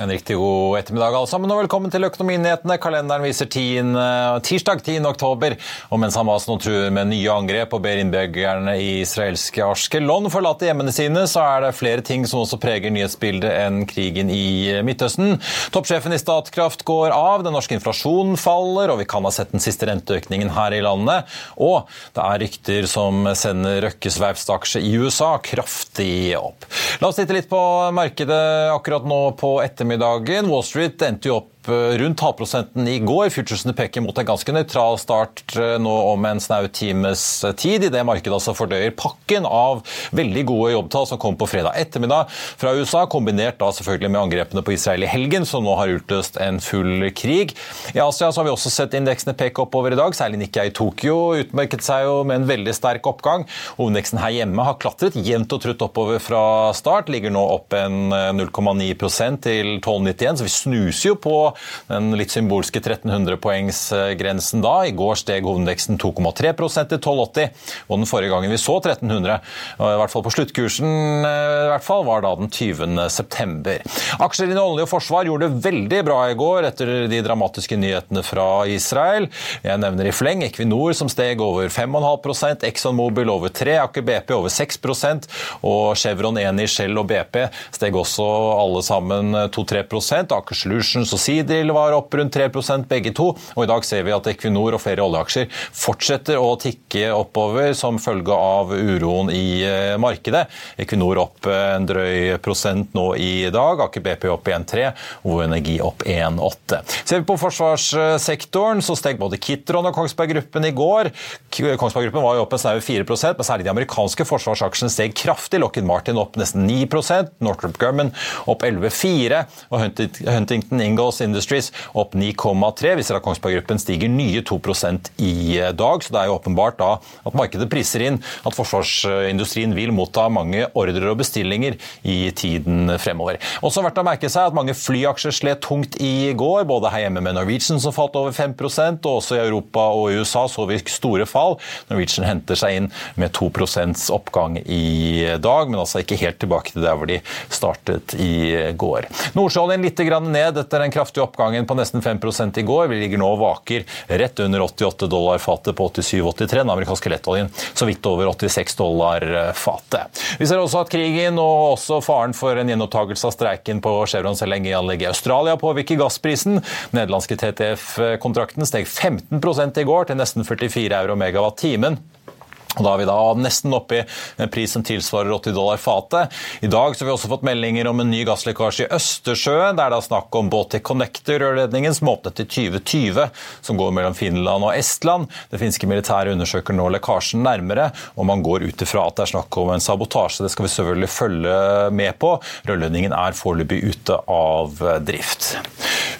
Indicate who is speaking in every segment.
Speaker 1: En riktig god ettermiddag alle sammen, og velkommen til Økonominyhetene. Kalenderen viser 10, tirsdag 10. oktober. Og mens Hamas nå truer med nye angrep og ber innbyggerne i israelske Ashkelon forlate hjemmene sine, så er det flere ting som også preger nyhetsbildet enn krigen i Midtøsten. Toppsjefen i Statkraft går av, den norske inflasjonen faller, og vi kan ha sett den siste renteøkningen her i landet. Og det er rykter som sender Røkkes verftsaksje i USA kraftig opp. La oss titte litt på markedet akkurat nå på ettermiddagen ettermiddagen. Wall Street endte jo opp rundt halvprosenten i går. Futuresene peker mot en ganske nøytral start eh, nå om en snau times tid, idet markedet altså fordøyer pakken av veldig gode jobbtall som kom på fredag ettermiddag fra USA, kombinert da selvfølgelig med angrepene på Israel i helgen, som nå har utløst en full krig. I Asia så har vi også sett indeksene peke oppover i dag, særlig Nikkei i Tokyo utmerket seg jo med en veldig sterk oppgang. Hovedindeksen her hjemme har klatret jevnt og trutt oppover fra start, ligger nå opp en 0,9% til 12,91, så vi snuser jo på den litt symbolske 1300-poengsgrensen da. I går steg hovedindeksen 2,3% til 12,80, og den forrige gangen vi så 1300, i hvert fall på sluttkursen, i hvert fall, var da den 20. september. Aksjer innen olje og forsvar gjorde det veldig bra i går etter de dramatiske nyhetene fra Israel. Jeg nevner i fleng Equinor som steg over 5,5% ExxonMobil over 3 Aker BP over 6% og Chevron, Eni, Shell og BP steg også alle sammen 2-3 Aker Solutions og Seadrill var opp rundt 3 begge to. Og i dag ser vi at Equinor og flere oljeaksjer fortsetter å tikke oppover som følge av uroen i eh, markedet. Equinor opp en drøy prosent nå i dag. Aker BP opp 1,3 og Energi opp 1,8. Ser vi på forsvarssektoren, så steg både Kitron og Kongsberg Gruppen i går. Kongsberg Gruppen var jo opp en snaue 4% men særlig de amerikanske forsvarsaksjene steg kraftig. Lockheed Martin opp nesten 9 Northrop Grumman opp 11,4 og Huntington Ingalls Industries opp 9,3. Vi ser at Kongsberg Gruppen stiger nye 2% i dag. Så det er jo åpenbart da at markedet priser inn at forsvarsindustrien vil motta mange ordrer og bestillinger i tiden fremover. Også verdt å merke seg at mange flyaksjer slet tungt i går, både her hjemme med Norwegian som falt over 5% og også i Europa og USA så vi store fall. Norwegian henter seg inn med 2% oppgang i dag, men altså ikke helt tilbake til der hvor de startet i går. Nordsjøoljen litt ned etter den kraftige oppgangen på nesten 5 i går. Vi ligger nå og vaker rett under 88 dollar fatet på 87,83. Den amerikanske lettoljen så vidt over 86 dollar fatet. Vi ser også at krigen og også faren for en gjenopptakelse av streiken på Chevrons LNG-anlegg i Australia påvirker gassprisen. Nederlandske TTF-kontrakten steg 15 i går til nesten 44 euro megawatt-timen. Og Da er vi da nesten oppe i en pris som tilsvarer 80 dollar fatet. I dag så har vi også fått meldinger om en ny gasslekkasje i Østersjøen. Det er da snakk om Baltic Connector-rørledningen som åpnet i 2020, som går mellom Finland og Estland. Det finske militæret undersøker nå lekkasjen nærmere, og man går ut ifra at det er snakk om en sabotasje. Det skal vi selvfølgelig følge med på. Rørledningen er foreløpig ute av drift.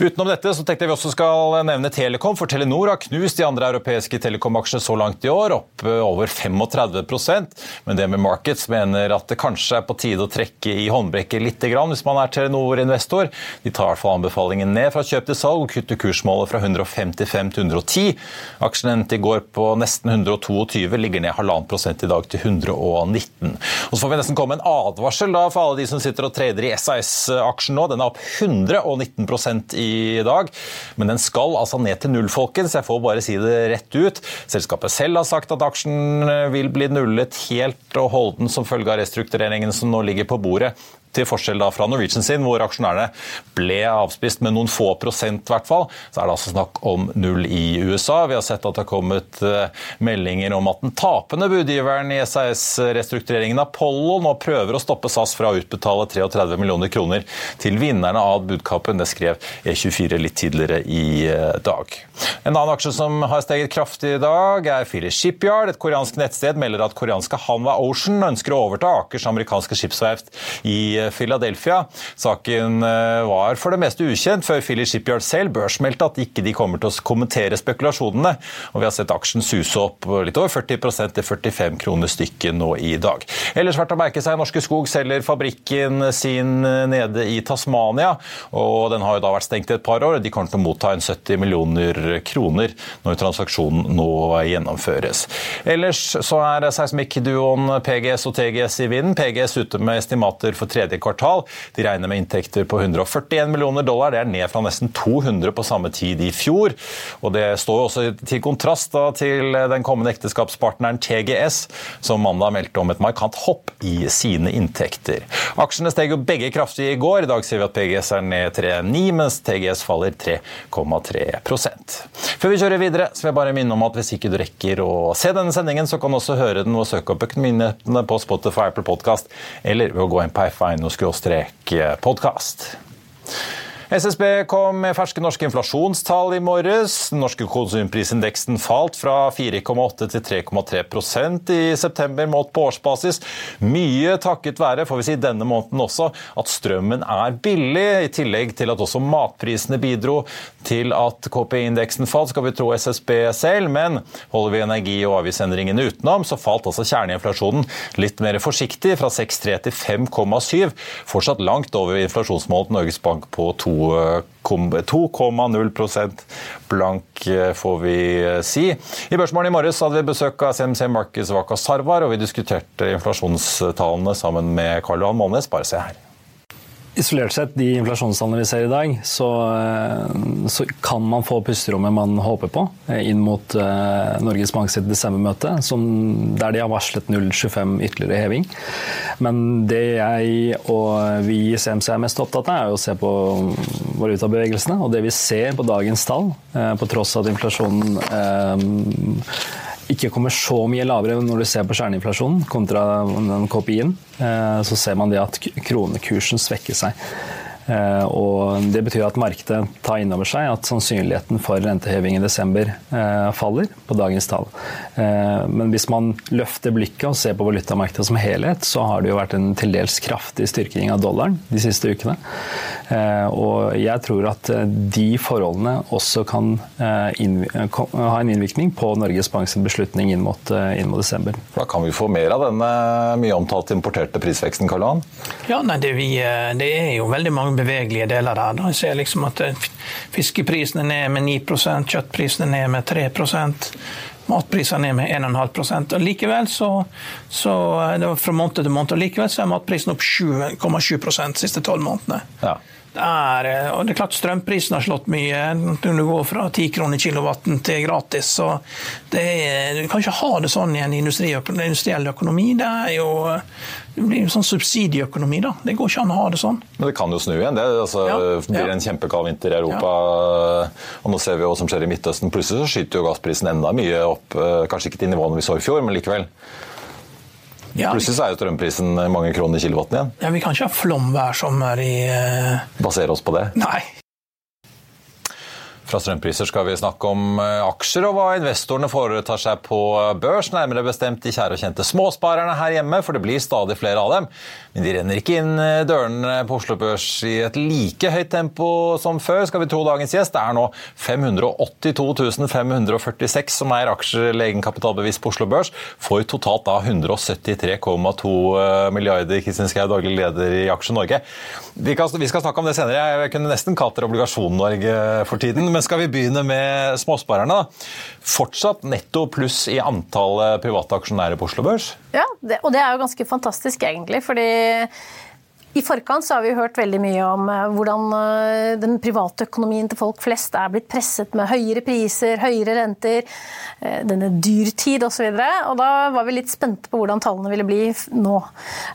Speaker 1: Utenom dette så tenkte jeg vi også skal nevne Telekom, for Telenor har knust de andre europeiske telekomaksjene så langt i år, opp over 35% men det med Markets mener at det kanskje er på tide å trekke i håndbrekket litt hvis man er Telenor-investor. De tar i hvert fall anbefalingen ned fra kjøp til salg og kutter kursmålet fra 155 til 110. Aksjen endte i går på nesten 122, ligger ned halvannen prosent i dag til 119. Og Så får vi nesten komme en advarsel da for alle de som sitter og trader i SAS-aksjen nå. Den er opp 119 i dag. Men den skal altså ned til null, folkens. Jeg får bare si det rett ut. Selskapet selv har sagt at aksjen vil bli nullet helt og holden som følge av restruktureringen som nå ligger på bordet til forskjell fra Norwegian sin, hvor aksjonærene ble avspist med noen få prosent, hvert fall, så er det altså snakk om null i USA. Vi har sett at det har kommet eh, meldinger om at den tapende budgiveren i SAS-restruktureringen Apollo nå prøver å stoppe SAS fra å utbetale 33 millioner kroner til vinnerne av budkappen. Det skrev E24 litt tidligere i eh, dag. En annen aksje som har steget kraftig i dag, er Philly Shipyard. Et koreansk nettsted melder at koreanske Hanwa Ocean ønsker å overta Akers amerikanske skipsverft i Philadelphia. Saken eh, var for det meste ukjent før Philly Shipyard selv børsmeldte at ikke de kommer til å kommentere spekulasjonene. Og vi har sett aksjen suse opp litt over 40% til 45 kroner stykket nå i dag. Ellers verdt å merke seg Norske Skog selger fabrikken sin nede i Tasmania. og Den har jo da vært stengt i et par år. De kommer til å motta en 70 millioner kroner når transaksjonen nå gjennomføres. Ellers så er seismikkduoen PGS og TGS i vinden. PGS ute med estimater for tredje tredje kvartal. De regner med inntekter på 141 millioner dollar. Det er ned fra nesten 200 på samme tid i fjor. Og Det står også til kontrast da, til den kommende ekteskapspartneren TGS, som mandag meldte om et markant hopp i sine inntekter. Aksjene steg jo begge kraftig i går. I dag ser vi at PGS er ned 3,9, mens TGS faller 3,3% Før vi kjører videre, så vil jeg bare minne om at hvis ikke du rekker å se denne sendingen, så kan du også høre den og søke opp økonominyhetene på Spotify Apple Podcast, eller ved å gå inn på podkast. SSB kom med ferske norske inflasjonstall i morges. Den norske konsumprisindeksen falt fra 4,8 til 3,3% i september målt på årsbasis. Mye takket være, får vi si denne måneden også, at strømmen er billig, i tillegg til at også matprisene bidro til at KPI-indeksen falt, skal vi tro SSB selv. Men holder vi energi- og avgiftsendringene utenom, så falt altså kjerneinflasjonen litt mer forsiktig, fra 6,3 til 5,7. Fortsatt langt over inflasjonsmålet Norges Bank på 2 2,0% blank, eh, får vi eh, si. I Børsmorgen i morges hadde vi besøk av CMC Markus Vaka Sarvar, og vi diskuterte inflasjonstallene sammen med Karl Johan Månes. Bare se her
Speaker 2: isolert sett, de inflasjonstallene vi ser i dag, så, eh, så, kan man få pusterommet man håper på eh, inn mot uh, Norges Bank sitt desembermøte, der de har varslet 0,25 ytterligere heving. Men det jeg og vi i CMC er mest opptatt av, er å se på valutabevegelsene. Og det vi ser på dagens tall, på tross av at inflasjonen ikke kommer så mye lavere når du ser på kjerneinflasjonen kontra den KPI-en, eh, så ser man det at kronekursen svekker seg. Eh, og Det betyr at markedet tar inn over seg at sannsynligheten for renteheving i desember eh, faller på dagens tall. Men hvis man løfter blikket og ser på valutamarkedet som helhet, så har det jo vært en til dels kraftig styrking av dollaren de siste ukene. Og jeg tror at de forholdene også kan ha en innvirkning på Norges Banks beslutning inn mot, inn mot desember.
Speaker 1: Da kan vi få mer av denne mye omtalte importerte prisveksten, Karl Johan?
Speaker 3: Ja, nei, det, vi, det er jo veldig mange bevegelige deler der. Da. Jeg ser liksom at eh, Fiskeprisene er ned med 9 kjøttprisene er ned med 3% matprisene ned med 1,5% og Likevel så, så eh, det var fra måned til måned, og likevel så er matprisen opp 7,7 de siste tolv månedene. Ja. Det er, eh, og det er klart Strømprisen har slått mye. Du går fra 10 kroner kilowatten til gratis. så er, Du kan ikke ha det sånn i en industriell økonomi. Det er jo det blir en sånn subsidieøkonomi. da. Det går ikke an å ha det sånn.
Speaker 1: Men det kan jo snu igjen. Det altså, ja. blir ja. en kjempekald vinter i Europa. Ja. Og nå ser vi hva som skjer i Midtøsten. Plutselig så skyter jo gassprisen enda mye opp. Eh, kanskje ikke til nivåene vi så i fjor, men likevel. Ja. Plutselig så er jo strømprisen mange kroner kilowatten igjen.
Speaker 3: Ja, Vi kan ikke ha flomvær som er i uh...
Speaker 1: Basere oss på det?
Speaker 3: Nei.
Speaker 1: Fra strømpriser skal vi snakke om eh, aksjer og hva investorene foretar seg på børs. Nærmere bestemt de kjære og kjente småsparerne her hjemme, for det blir stadig flere av dem. Men de renner ikke inn eh, dørene på Oslo Børs i et like høyt tempo som før, skal vi tro dagens gjest. Det er nå 582 546 som eier aksjer eller egenkapitalbevis på Oslo Børs, for totalt da 173,2 eh, milliarder. Kristin Skau, daglig leder i Aksje Norge. Vi, skal snakke om det senere. Jeg kunne nesten kalt dere Obligasjon-Norge for tiden. men men skal vi begynne med småsparerne? Fortsatt netto pluss i antall private aksjonærer på Oslo Børs?
Speaker 4: Ja, det, og det er jo ganske fantastisk, egentlig. fordi I forkant så har vi hørt veldig mye om eh, hvordan eh, den private økonomien til folk flest er blitt presset med høyere priser, høyere renter, eh, denne dyrtid osv. Og, så og da var vi litt spente på hvordan tallene ville bli nå.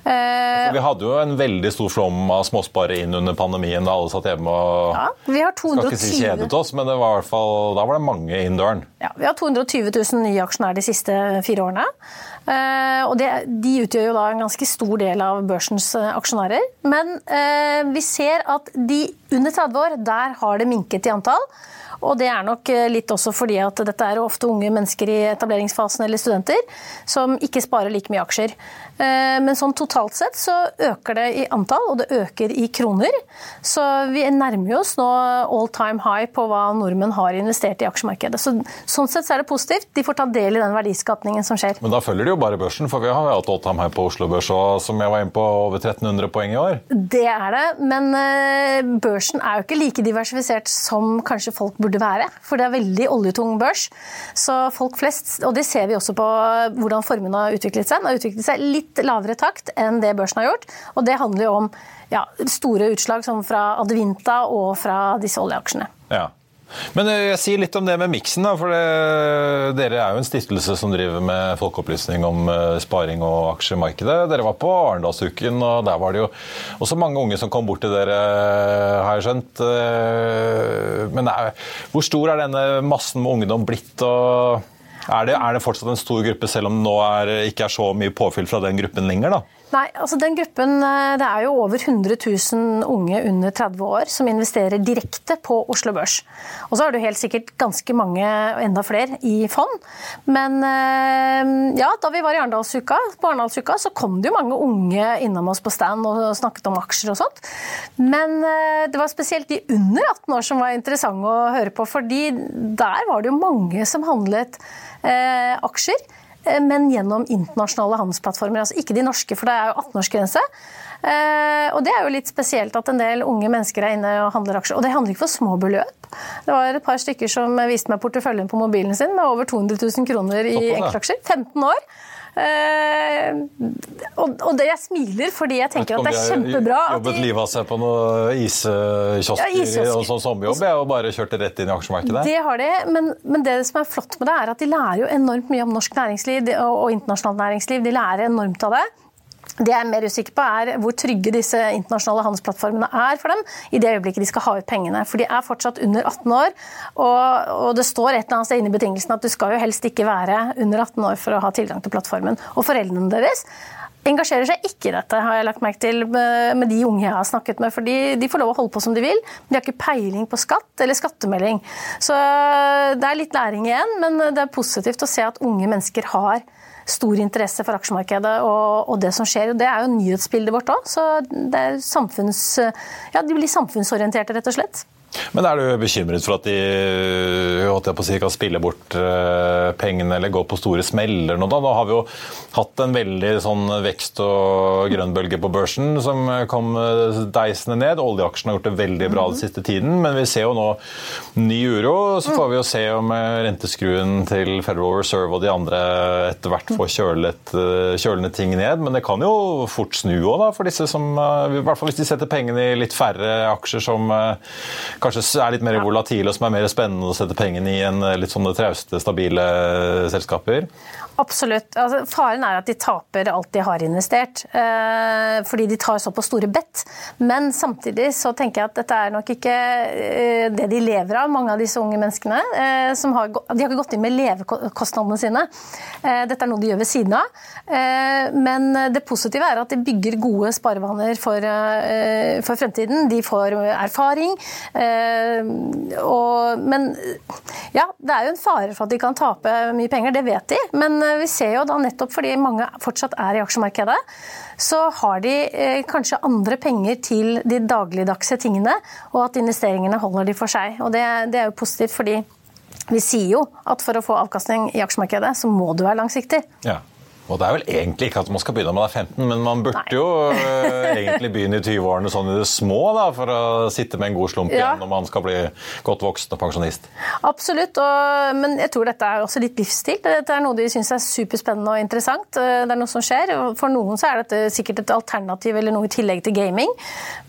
Speaker 1: vi hadde jo en veldig stor flom av småsparere inn under pandemien da alle satt hjemme og
Speaker 4: ja, vi har 220...
Speaker 1: Skal ikke si kjedet oss, men det var fall, da var det mange inn døren.
Speaker 4: Ja, vi har 220 000 nye aksjonærer de siste fire årene. Eh, og det, de utgjør jo da en ganske stor del av børsens eh, aksjonærer. Men eh, vi ser at de under 30 år, der har det minket i antall. Og det er nok litt også fordi at dette er ofte unge mennesker i etableringsfasen eller studenter som ikke sparer like mye aksjer. Eh, men sånn totalt sett så øker det i antall, og det øker i kroner. Så vi nærmer oss nå all time high på hva nordmenn har investert i aksjemarkedet. Så, sånn sett så er det positivt. De får ta del i den verdiskapningen som skjer.
Speaker 1: Men da følger de jo bare børsen, for vi har hatt all time high på Oslo Børs og som jeg var inne på, over 1300 poeng i år.
Speaker 4: Det er det, men eh, børsen er jo ikke like diversifisert som kanskje folk burde være. For det er veldig oljetung børs. Så folk flest, og det ser vi også på hvordan formuen har utviklet seg, har utviklet seg litt lavere takt enn det børsen har gjort. Og det handler jo om ja, store utslag som fra Advinta og fra disse oljeaksjene.
Speaker 1: Ja. Men eh, jeg sier litt om det med miksen. da, for det, Dere er jo en stiftelse som driver med folkeopplysning om uh, sparing og aksjemarkedet. Dere var på Arendalsuken, og der var det jo også mange unge som kom bort til dere, har jeg skjønt. Men nei, hvor stor er denne massen med ungdom blitt? og er det, er det, fortsatt en stor gruppe, selv om det nå er, ikke er så mye påfyll fra den gruppen lenger? da?
Speaker 4: Nei, altså den gruppen, eh, Det er jo over 100 000 unge under 30 år som investerer direkte på Oslo Børs. Og så har du helt sikkert ganske mange, enda flere, i fond. Men eh, ja, da vi var i Arendalsuka, på Arendalsuka, så kom det jo mange unge innom oss på stand og snakket om aksjer og sånt. Men eh, det var spesielt de under 18 år som var interessante å høre på, fordi der var det jo mange som handlet eh, aksjer men gjennom internasjonale handelsplattformer. Altså ikke de norske, for det er jo 18-årsgrense. Eh, og det er jo litt spesielt at en del unge mennesker er inne og handler aksjer. Og det handler ikke for små beløp. Det var et par stykker som viste meg porteføljen på mobilen sin med over 200 000 kroner i enkeltaksjer. 15 år. Uh, og, og det jeg smiler fordi jeg tenker jeg at det er kjempebra
Speaker 1: at Jobbet livet av seg på noen iskiosker ja, og sånn sommerjobb og bare kjørte rett inn i aksjemarkedet?
Speaker 4: Det har de, men, men, det som er flott med det, er at de lærer jo enormt mye om norsk næringsliv og, og internasjonalt næringsliv. De lærer enormt av det. Det jeg er mer usikker på, er hvor trygge disse internasjonale handelsplattformene er for dem i det øyeblikket de skal ha ut pengene. For de er fortsatt under 18 år, og, og det står et eller annet sted inne i betingelsen at du skal jo helst ikke være under 18 år for å ha tilgang til plattformen. Og foreldrene deres engasjerer seg ikke i dette, har jeg lagt merke til med de unge jeg har snakket med. For de får lov å holde på som de vil, men de har ikke peiling på skatt eller skattemelding. Så det er litt læring igjen, men det er positivt å se at unge mennesker har stor interesse for aksjemarkedet og, og det som skjer. Det er jo nyhetsbildet vårt òg, så det er samfunns, ja, de blir samfunnsorienterte, rett og slett.
Speaker 1: Men er du bekymret for at de si, kan spille bort eh, pengene eller gå på store smeller nå? Da? Nå har vi jo hatt en veldig sånn vekst- og grønnbølge på børsen som kom eh, deisende ned. Oljeaksjene har gjort det veldig bra den siste tiden, men vi ser jo nå ny uro. Så får vi jo se om eh, renteskruen til Federal Reserve og de andre etter hvert får kjølet, kjølende ting ned. Men det kan jo fort snu òg, for disse som I hvert fall hvis de setter pengene i litt færre aksjer som kanskje er litt mer volatile og som er mer spennende å sette pengene i enn litt sånne trauste, stabile selskaper?
Speaker 4: Absolutt. Altså, faren er at de taper alt de har investert, eh, fordi de tar såpass store bet. Men samtidig så tenker jeg at dette er nok ikke eh, det de lever av, mange av disse unge menneskene. Eh, har, de har ikke gått inn med levekostnadene sine. Eh, dette er noe de gjør ved siden av. Eh, men det positive er at de bygger gode sparevaner for, eh, for fremtiden. De får erfaring. Og, men ja, det er jo en fare for at de kan tape mye penger, det vet de. men vi ser jo da nettopp fordi mange fortsatt er i aksjemarkedet, så har de eh, kanskje andre penger til de dagligdagse tingene, og at investeringene holder de for seg. Og det, det er jo positivt, fordi vi sier jo at for å få avkastning i aksjemarkedet, så må du være langsiktig.
Speaker 1: Ja. Og det er vel egentlig ikke at man skal begynne når man er 15, men man burde Nei. jo uh, egentlig begynne i 20-årene sånn i det små da, for å sitte med en god slump ja. igjen når man skal bli godt voksen og pensjonist.
Speaker 4: Absolutt, og, men jeg tror dette er også litt livsstil. Dette er noe de syns er superspennende og interessant. Eh, det er noe som skjer. For noen så er dette sikkert et alternativ eller noe i tillegg til gaming.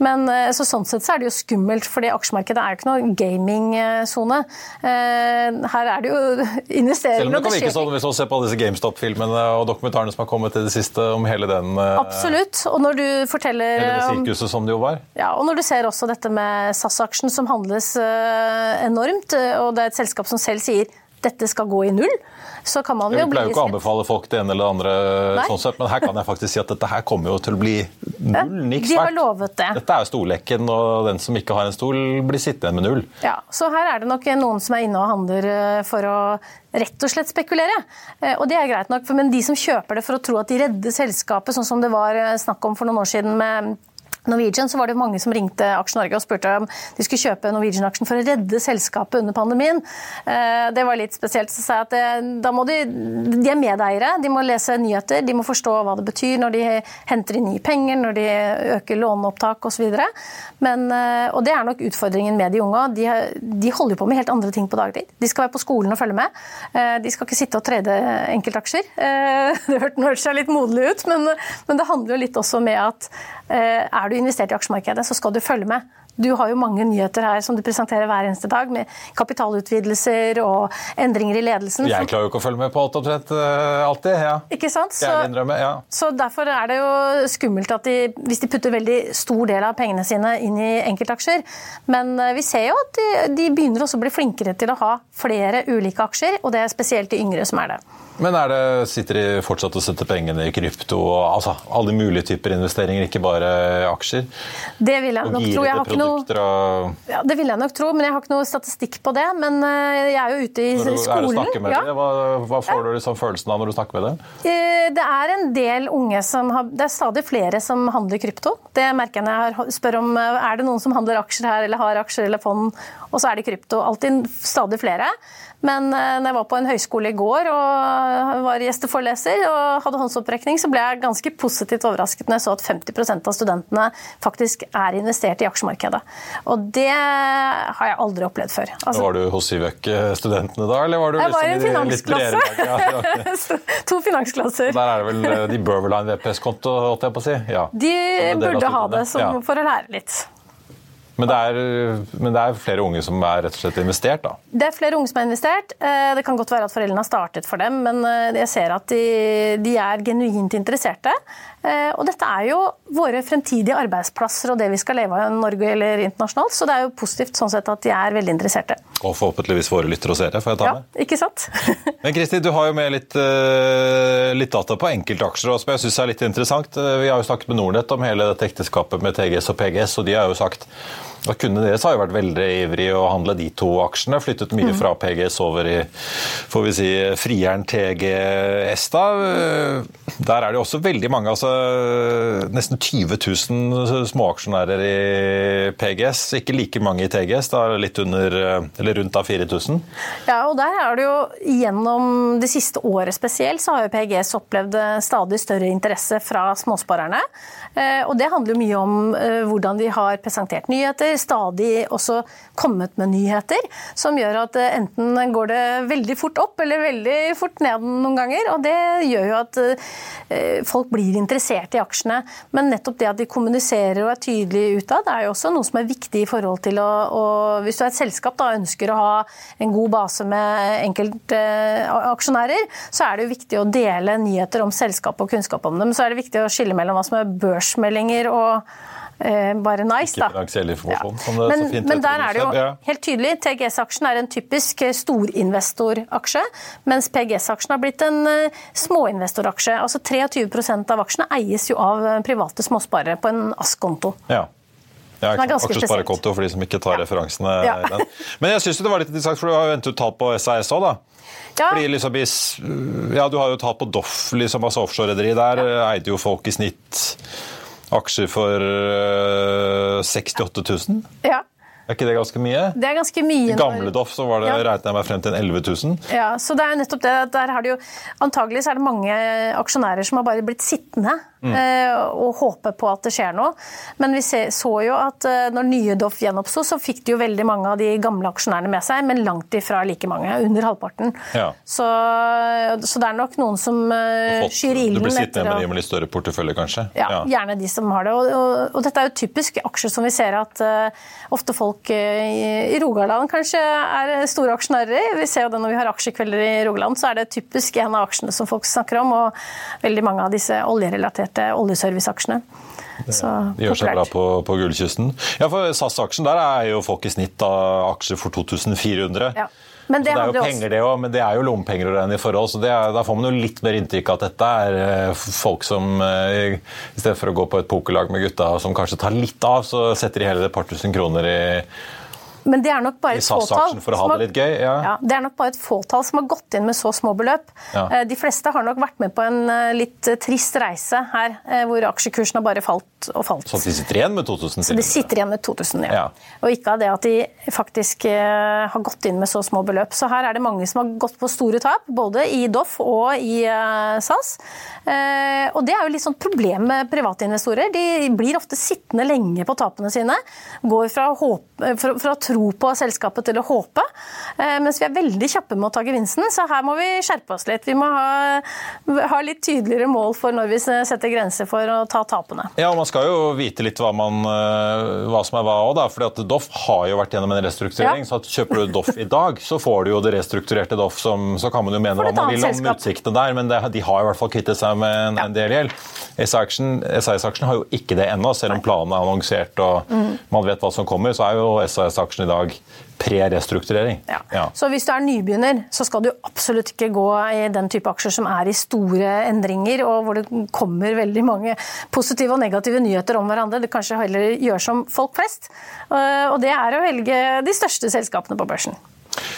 Speaker 4: Men eh, så sånn sett så er det jo skummelt, fordi aksjemarkedet er jo ikke noe gamingsone. Her er det jo investeringer
Speaker 1: Selv om det kan virke sånn hvis man ser på disse GameStop-filmene og dokumentarene dokumentarene som har kommet i det siste om hele den
Speaker 4: uh, Absolutt. Og når du forteller
Speaker 1: Hele det sirkuset som det jo var.
Speaker 4: Ja, og når du ser også dette med SAS-aksjen som handles uh, enormt, eh, og det er et selskap som selv sier dette skal gå i null, så kan man jo bli
Speaker 1: Jeg pleier jo ikke å anbefale folk det ene eller det andre, sånn sett, men her kan jeg faktisk si at dette her kommer jo til å bli null niks
Speaker 4: De har lovet det.
Speaker 1: Dette er jo storleken, og den som ikke har en stol, blir sittende med null.
Speaker 4: Ja, Så her er det nok noen som er inne og handler for å rett og slett spekulere. Eh, og det er greit nok, men de som kjøper det for å tro at de redder selskapet, sånn som det var eh, snakk om for noen år siden med Norwegian, så var det mange som ringte Aksje Norge og spurte om de skulle kjøpe Norwegian-aksjen for å redde selskapet under pandemien. Eh, det var litt spesielt. Så sa jeg at eh, da må de, de er medeiere, de må lese nyheter, de må forstå hva det betyr når de henter inn nye penger, når de øker låneopptak osv. Eh, og det er nok utfordringen med de unge. De, de holder på med helt andre ting på dagtid. De skal være på skolen og følge med. De skal ikke sitte og trede enkeltaksjer. Det hørtes litt moderlig ut, men, men det handler jo litt også med at er du investert i aksjemarkedet, så skal du følge med. Du har jo mange nyheter her som du presenterer hver eneste dag, med kapitalutvidelser og endringer i ledelsen.
Speaker 1: Jeg klarer jo ikke å følge med på alt omtrent uh, alltid. ja.
Speaker 4: Ikke sant?
Speaker 1: Så, innrømme, ja.
Speaker 4: så derfor er det jo skummelt at de, hvis de putter veldig stor del av pengene sine inn i enkeltaksjer. Men uh, vi ser jo at de, de begynner også å bli flinkere til å ha flere ulike aksjer, og det er spesielt de yngre som er det.
Speaker 1: Men er det, sitter de fortsatt og setter pengene i krypto og altså, alle mulige typer investeringer, ikke bare aksjer?
Speaker 4: Det vil jeg nok tro. Jeg har ikke noe, og... ja, det vil jeg nok tro, men jeg har ikke noe statistikk på det. Men eh, jeg er jo ute i
Speaker 1: når
Speaker 4: du skolen.
Speaker 1: Er med ja. det? Hva, hva får du liksom følelsen av når du snakker med dem?
Speaker 4: Eh, det er en del unge som har Det er stadig flere som handler krypto. Det merker jeg når jeg spør om eh, er det noen som handler aksjer her, eller har aksjer eller fond, og så er det krypto. Alltid stadig flere. Men eh, når jeg var på en høyskole i går og var gjesteforeleser og hadde håndsopprekning, så ble jeg ganske positivt overrasket når jeg så at 50% av studentene faktisk er investert i aksjemarkedet. Og det har jeg aldri opplevd før.
Speaker 1: Altså, var du hos Sivøk-studentene da, eller var du
Speaker 4: jeg var i en liksom finansklasse. Ja, okay. to finansklasser.
Speaker 1: Der er det vel, eh, De bør vel ha en VPS-konto, holdt jeg på å si? Ja.
Speaker 4: De burde ha det som, for å lære litt.
Speaker 1: Men det, er, men det, er, flere unge som er rett og slett investert? da?
Speaker 4: Det er flere unge som er investert. Eh, det kan godt være at foreldrene har startet for dem, men eh, jeg ser at de, de er genuint interesserte. Eh, og dette er jo våre fremtidige arbeidsplasser og det vi skal leve av i Norge eller internasjonalt, så det er jo positivt sånn sett at de er veldig interesserte.
Speaker 1: Og forhåpentligvis våre lyttere og seere, får jeg ta med.
Speaker 4: Ja, ikke sant?
Speaker 1: men Kristi, du har jo med litt, litt data på enkeltaksjer som jeg syns er litt interessant. Vi har jo snakket med Nordnett om hele dette ekteskapet med TGS og PGS, og de har jo sagt og Kundene deres har jo vært veldig ivrige å handle de to aksjene. Flyttet mye mm. fra PGS over i får vi si, frieren TGS. da. Der er det også veldig mange, altså nesten 20 000 småaksjonærer i PGS. Ikke like mange i TGS, da litt under, eller rundt av 4000.
Speaker 4: Ja, og der er det jo gjennom det siste året spesielt, så har jo PGS opplevd stadig større interesse fra småsparerne. Eh, og det handler jo mye om eh, hvordan de har presentert nyheter stadig også kommet med nyheter som gjør at eh, enten går det veldig fort opp eller veldig fort ned noen ganger. og Det gjør jo at eh, folk blir interessert i aksjene. Men nettopp det at de kommuniserer og er tydelige utad, er jo også noe som er viktig i forhold til å, å Hvis du er et selskap da ønsker å ha en god base med enkeltaksjonærer, eh, så er det jo viktig å dele nyheter om selskapet og kunnskap om dem. Så er det viktig å skille mellom hva som er børsmeldinger og bare nice,
Speaker 1: da. Ikke finansiell informasjon, ja.
Speaker 4: som det men, så fint Men der er det jo helt tydelig. TGS-aksjen er en typisk eh, storinvestoraksje, mens PGS-aksjen har blitt en uh, småinvestoraksje. Altså 23% av aksjene eies jo av private småsparere på en ASK-konto.
Speaker 1: Ja. Ja, Aksjesparekonto for de som ikke tar ja. referansene. Ja. i den. Men jeg syns det var litt interessant, for du har jo hentet ut tall på SAS òg, da. Ja. Fordi liksom, ja, Du har jo tall på Doff, liksom, altså offshorerederi. Der eide jo folk i snitt aksjer for 68 eh, 000?
Speaker 4: Ja.
Speaker 1: Er ikke det ganske mye?
Speaker 4: Det er ganske mye.
Speaker 1: I gamle Doff så var det,
Speaker 4: Ja.
Speaker 1: regnet jeg meg frem til en 11 000.
Speaker 4: Ja, så det er jo nettopp det. Der har det jo, antagelig så er det mange aksjonærer som har bare blitt sittende
Speaker 1: Mm.
Speaker 4: eh, og håpe på at det skjer noe. Men vi så jo at eh, når nye Doff gjenoppsto, så fikk de jo veldig mange av de gamle aksjonærene med seg, men langt ifra like mange. Under halvparten.
Speaker 1: Ja.
Speaker 4: Så, så det er nok noen som eh, skyr
Speaker 1: Du blir sittende med de med litt større portefølje, kanskje?
Speaker 4: ja, gjerne de som har det. Og, og, og dette er jo typisk aksjer som vi ser at uh, ofte folk uh, i Rogaland kanskje er store aksjonærer i. Vi ser jo det når vi har aksjekvelder i Rogaland, så er det typisk en av aksjene som folk snakker om, og veldig mange av disse oljerelaterte oljeserviceaksjene. Så
Speaker 1: De gjør seg bra på, på gullkysten. Ja, for SAS-aksjen der er jo folk i snitt av aksjer for 2400.
Speaker 4: Ja. Men det
Speaker 1: det er jo penger, det òg, men det er jo lommepenger å regne i forhold. så det er, Da får man jo litt mer inntrykk av at dette er eh, folk som eh, i stedet for å gå på et pokerlag med gutta som kanskje tar litt av, så setter de hele et par tusen kroner i
Speaker 4: Men det er nok bare et fåtall.
Speaker 1: For å ha
Speaker 4: som har-
Speaker 1: det litt gøy. Ja.
Speaker 4: Ja, det er nok bare et fåtall som har gått inn med så små beløp.
Speaker 1: Ja.
Speaker 4: Eh, De fleste har nok vært med på en eh, litt eh, trist reise her, hvor aksjekursen har bare falt og falt.
Speaker 1: Så de sitter igjen med 2000
Speaker 4: Så de sitter igjen med 2000, ja.
Speaker 1: Ja.
Speaker 4: Og ikke av det at de faktisk har gått inn med så små beløp. Så her er det mange som har gått på store tap, både i Doff og i SAS. Og det er jo litt sånn problem med private investorer. De blir ofte sittende lenge på tapene sine. Går fra håp, fra, fra å tro på selskapet til å håpe. Eh, mens vi er veldig kjappe med å ta gevinsten, så her må vi skjerpe oss litt. Vi må ha, ha litt tydeligere mål for når vi setter grenser for å ta tapene.
Speaker 1: Ja, og Man skal jo vite litt hva, man, eh, hva som er hva òg, fordi at Doff har jo vært gjennom en restrukturering.
Speaker 4: Ja.
Speaker 1: så Kjøper du Doff i dag, så får du jo det restrukturerte Doff. Som, så kan man jo mene hva man vil om utsiktene der, men det, de har i hvert fall kvittet seg med en, en del gjeld. SAS-aksjen har jo ikke det ennå, selv om planen er annonsert og
Speaker 4: Mm.
Speaker 1: man vet hva som kommer. Så er jo SAS-aksjen i dag pre-restrukturering.
Speaker 4: Ja.
Speaker 1: Ja.
Speaker 4: Så hvis du er nybegynner, så skal du absolutt ikke gå i den type aksjer som er i store endringer, og hvor det kommer veldig mange positive og negative nyheter om hverandre. Det kanskje heller gjør som folk flest. Eh, Og det er å velge de største selskapene på børsen.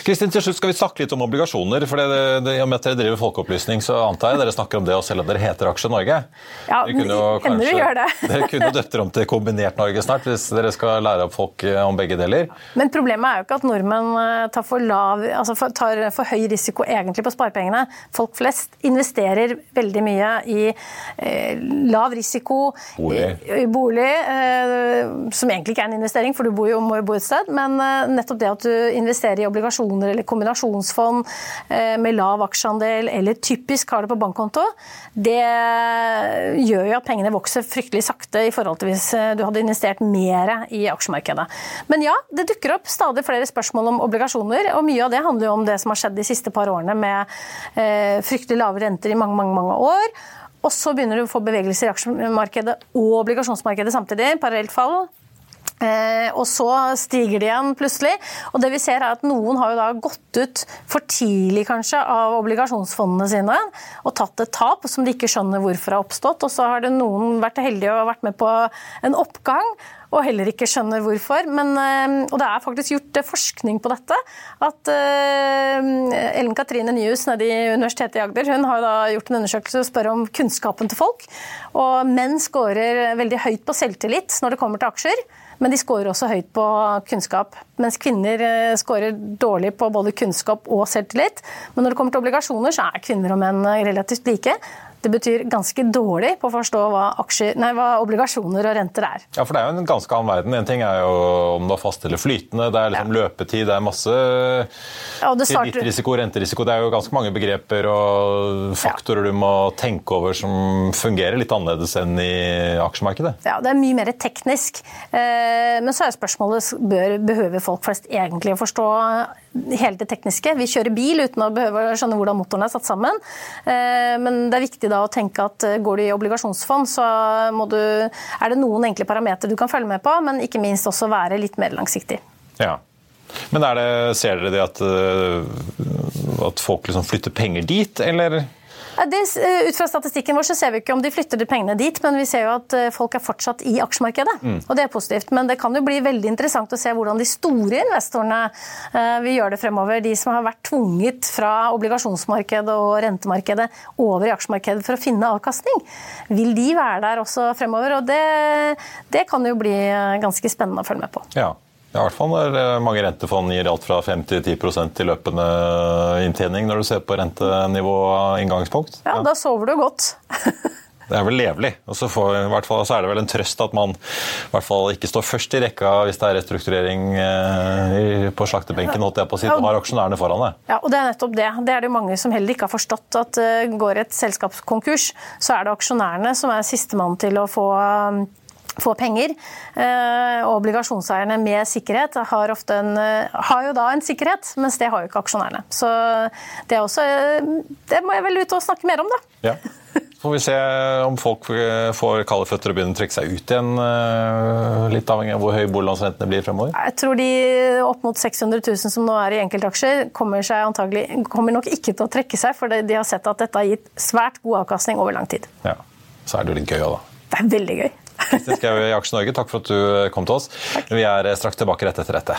Speaker 1: Kristin, til slutt skal vi snakke litt om obligasjoner. for det, det, I og med at dere driver folkeopplysning, så antar jeg dere snakker om det, og selv om dere heter Aksje Norge.
Speaker 4: Ja,
Speaker 1: Dere kunne jo
Speaker 4: kanskje, gjør det.
Speaker 1: dere kunne jo døpt om til Kombinert Norge snart, hvis dere skal lære opp folk eh, om begge deler.
Speaker 4: Men problemet er jo ikke at nordmenn eh, tar for, lav, altså for, tar for høy risiko egentlig på sparepengene. Folk flest investerer veldig mye i eh, lav risiko
Speaker 1: Bolig.
Speaker 4: I, i bolig eh, som egentlig ikke er en investering, for du bor jo, må jo bo et sted. Men eh, nettopp det at du investerer i obligasjoner eller kombinasjonsfond eh, med lav aksjeandel, eller typisk har det på bankkonto, det gjør jo at pengene vokser fryktelig sakte i forhold til hvis eh, du hadde investert mer i aksjemarkedet. Men ja, det dukker opp stadig flere spørsmål om obligasjoner, og mye av det handler jo om det som har skjedd de siste par årene med eh, fryktelig lave renter i mange, mange, mange år. Og så begynner du å få bevegelser i aksjemarkedet og obligasjonsmarkedet samtidig, parallelt fall. Eh, og så stiger de igjen plutselig. Og det vi ser er at Noen har jo da gått ut for tidlig kanskje av obligasjonsfondene sine og tatt et tap som de ikke skjønner hvorfor har oppstått. Og så har det noen vært heldige og vært med på en oppgang og heller ikke skjønner hvorfor. Men, eh, og det er faktisk gjort eh, forskning på dette. At Ellen Katrine Nyhus nede i Universitetet i Agder hun har da gjort en undersøkelse og spør om kunnskapen til folk. Og menn scorer veldig høyt på selvtillit når det kommer til aksjer. Men de scorer også høyt på kunnskap. Mens kvinner eh, scorer dårlig på både kunnskap og selvtillit. Men når det kommer til obligasjoner, så er kvinner og menn eh, relativt like. Det betyr ganske dårlig på å forstå hva, aksjer, nei, hva obligasjoner og renter er.
Speaker 1: Ja, for det er jo en ganske annen verden. En ting er jo om det er fast eller flytende, det er liksom løpetid, det er masse
Speaker 4: Ja,
Speaker 1: kredittrisiko, renterisiko. Det er jo ganske mange begreper og faktorer du må tenke over som fungerer litt annerledes enn i aksjemarkedet.
Speaker 4: Ja, Det er mye mer teknisk. Eh, Men så er spørsmålet bør, behøver folk flest egentlig å forstå hele det tekniske. Vi kjører bil uten å behøve å skjønne hvordan motoren er satt sammen. Eh, Men det er viktig da å tenke at eh, går du i obligasjonsfond, så du, er det noen enkle parametere du kan følge med på, men ikke minst også være litt mer langsiktig.
Speaker 1: Ja. Men det, ser dere det at, øh, at folk liksom flytter penger dit, eller?
Speaker 4: Det, eh, ut fra statistikken vår så ser vi ikke om de flytter de pengene dit, men vi ser jo at eh, folk er fortsatt i aksjemarkedet. Og det er positivt. Men det kan jo bli veldig interessant å se hvordan de store investorene uh, vil gjøre det fremover. De som har vært tvunget fra obligasjonsmarkedet og rentemarkedet over i aksjemarkedet for å finne avkastning. Vil de være der også fremover? Og det, det kan jo bli ganske spennende å følge med på.
Speaker 1: Ja. Ja, i hvert fall når mange rentefond gir alt fra 5-10% til løpende inntjening når du ser på rentenivå inngangspunkt.
Speaker 4: Ja, da sover du godt.
Speaker 1: Det er vel levelig. Og så, får, i hvert fall, så er det vel en trøst at man i hvert fall ikke står først i rekka hvis det er restrukturering eh, på slaktebenken, holdt jeg på å si. Du har aksjonærene foran deg.
Speaker 4: Ja, og det er nettopp det. Det er det mange som heller ikke har forstått. At uh, går et selskapskonkurs, så er det aksjonærene som er sistemann til å få få penger. Eh, obligasjonseierne med sikkerhet har, en, har, jo da en sikkerhet, mens det har jo ikke aksjonærene. Så det er også Det må jeg vel ut og snakke mer om, da.
Speaker 1: Ja. får vi se om folk eh, får kalde føtter og begynner å trekke seg ut igjen. Eh, litt avhengig av hvor høy boliglånsrentene blir fremover?
Speaker 4: Jeg tror de opp mot 600 000 som nå er i enkeltaksjer, kommer, antagelig, kommer nok ikke til å trekke seg, for de har sett at dette har gitt svært god avkastning over lang tid.
Speaker 1: Ja, Så er det jo litt gøy òg, da.
Speaker 4: Det er veldig gøy.
Speaker 1: Kristin Skau i Aksje Norge, takk for at du kom til oss. Takk. Vi er straks tilbake rett etter dette.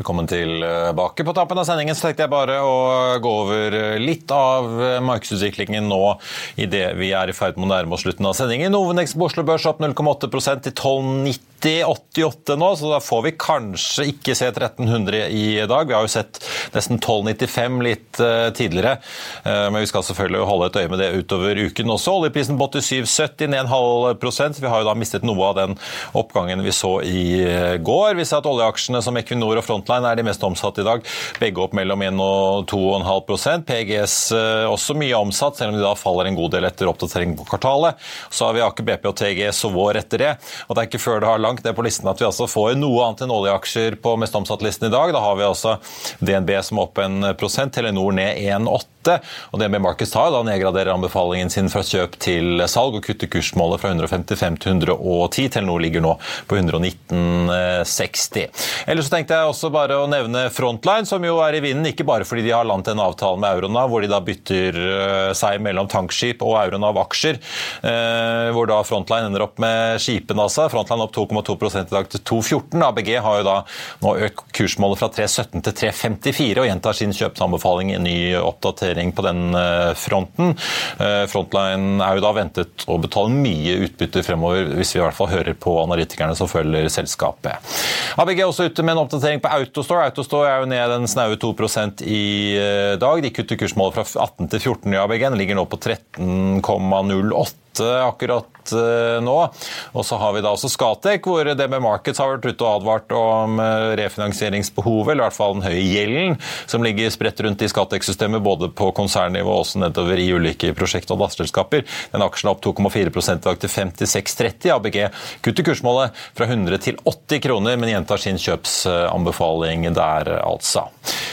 Speaker 1: Velkommen tilbake. På tappen av sendingen så tenkte jeg bare å gå over litt av markedsutviklingen nå idet vi er i ferd med å nærme oss slutten av sendingen. Novenex på Oslo Børs opp 0,8 til 12,90. 90-88 nå, så da får vi kanskje ikke se 1300 i dag. Vi har jo sett nesten 1295 litt uh, tidligere, uh, men vi skal selvfølgelig holde et øye med det utover uken også. Oljeprisen på 87,70 ned en halv prosent. Vi har jo da mistet noe av den oppgangen vi så i uh, går. Vi ser at oljeaksjene som Equinor og Frontline er de mest omsatte i dag, begge opp mellom 1 og 2,5% PGS også mye omsatt, selv om de da faller en god del etter oppdatering på kvartalet. Så har vi Aker BP og TGS og Vår etter det. og det er ikke før det har langt ned på listen at vi altså får noe annet enn oljeaksjer på mest omsatt-listen i dag. Da har vi altså DNB som opp en prosent, Telenor ned 1,8 og DNB Markets tar da nedgraderer anbefalingen sin fra kjøp til salg og kutter kursmålet fra 155 til 110. Telenor ligger nå på 119,60. Ellers så tenkte jeg også bare å nevne Frontline, som jo er i vinden, ikke bare fordi de har landet en avtale med Euronav, hvor de da bytter eh, seg mellom tankskip og Euronav-aksjer, eh, hvor da Frontline ender opp med skipene, altså. Frontline opp 2,2 i dag til 2,14. ABG har jo da nå økt kursmålet fra 3,17 til 3,54 og gjentar sin kjøpsanbefaling i ny oppdatering på den eh, fronten. Eh, Frontline er jo da ventet å betale mye utbytte fremover, hvis vi i hvert fall hører på analytikerne som følger selskapet. ABG er også ute med en oppdatering på Autostore. Autostore er jo ned en snaue 2% i eh, dag. De kutter kursmålet fra 18 til 14 i ABG. Den ligger nå på 13,08 akkurat nå. Og så har vi da også Skatec, hvor DB Markets har vært ute og advart om refinansieringsbehovet, eller i hvert fall den høye gjelden som ligger spredt rundt i Skatec-systemet, både på konsernnivå og også nedover i ulike prosjekt- og datterselskaper. Den aksjen er opp 2,4 i dag til 56,30. ABG kutter kursmålet fra 100 til 80 kroner, men gjentar sin kjøpsanbefaling der, altså.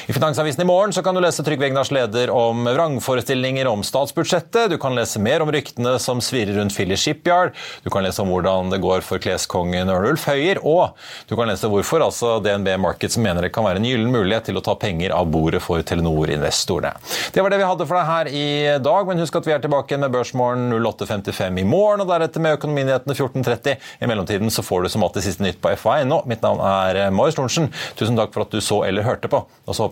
Speaker 1: I Finansavisen i morgen kan du lese Trygve Egnars leder om vrangforestillinger om statsbudsjettet. Du kan lese mer om ryktene som svirrer rundt Philly Shipyard. Du kan lese om hvordan det går for kleskongen Ørnulf Høyer. Og du kan lese hvorfor altså DNB Markets mener det kan være en gyllen mulighet til å ta penger av bordet for Telenor-investorene. Det var det vi hadde for deg her i dag, men husk at vi er tilbake med Børsmorgen 08.55 i morgen, og deretter med Økonominyhetene 14.30. I mellomtiden så får du som alltid siste nytt på FA.no. Mitt navn er Marius Thorensen. Tusen takk for at du så eller hørte på, og så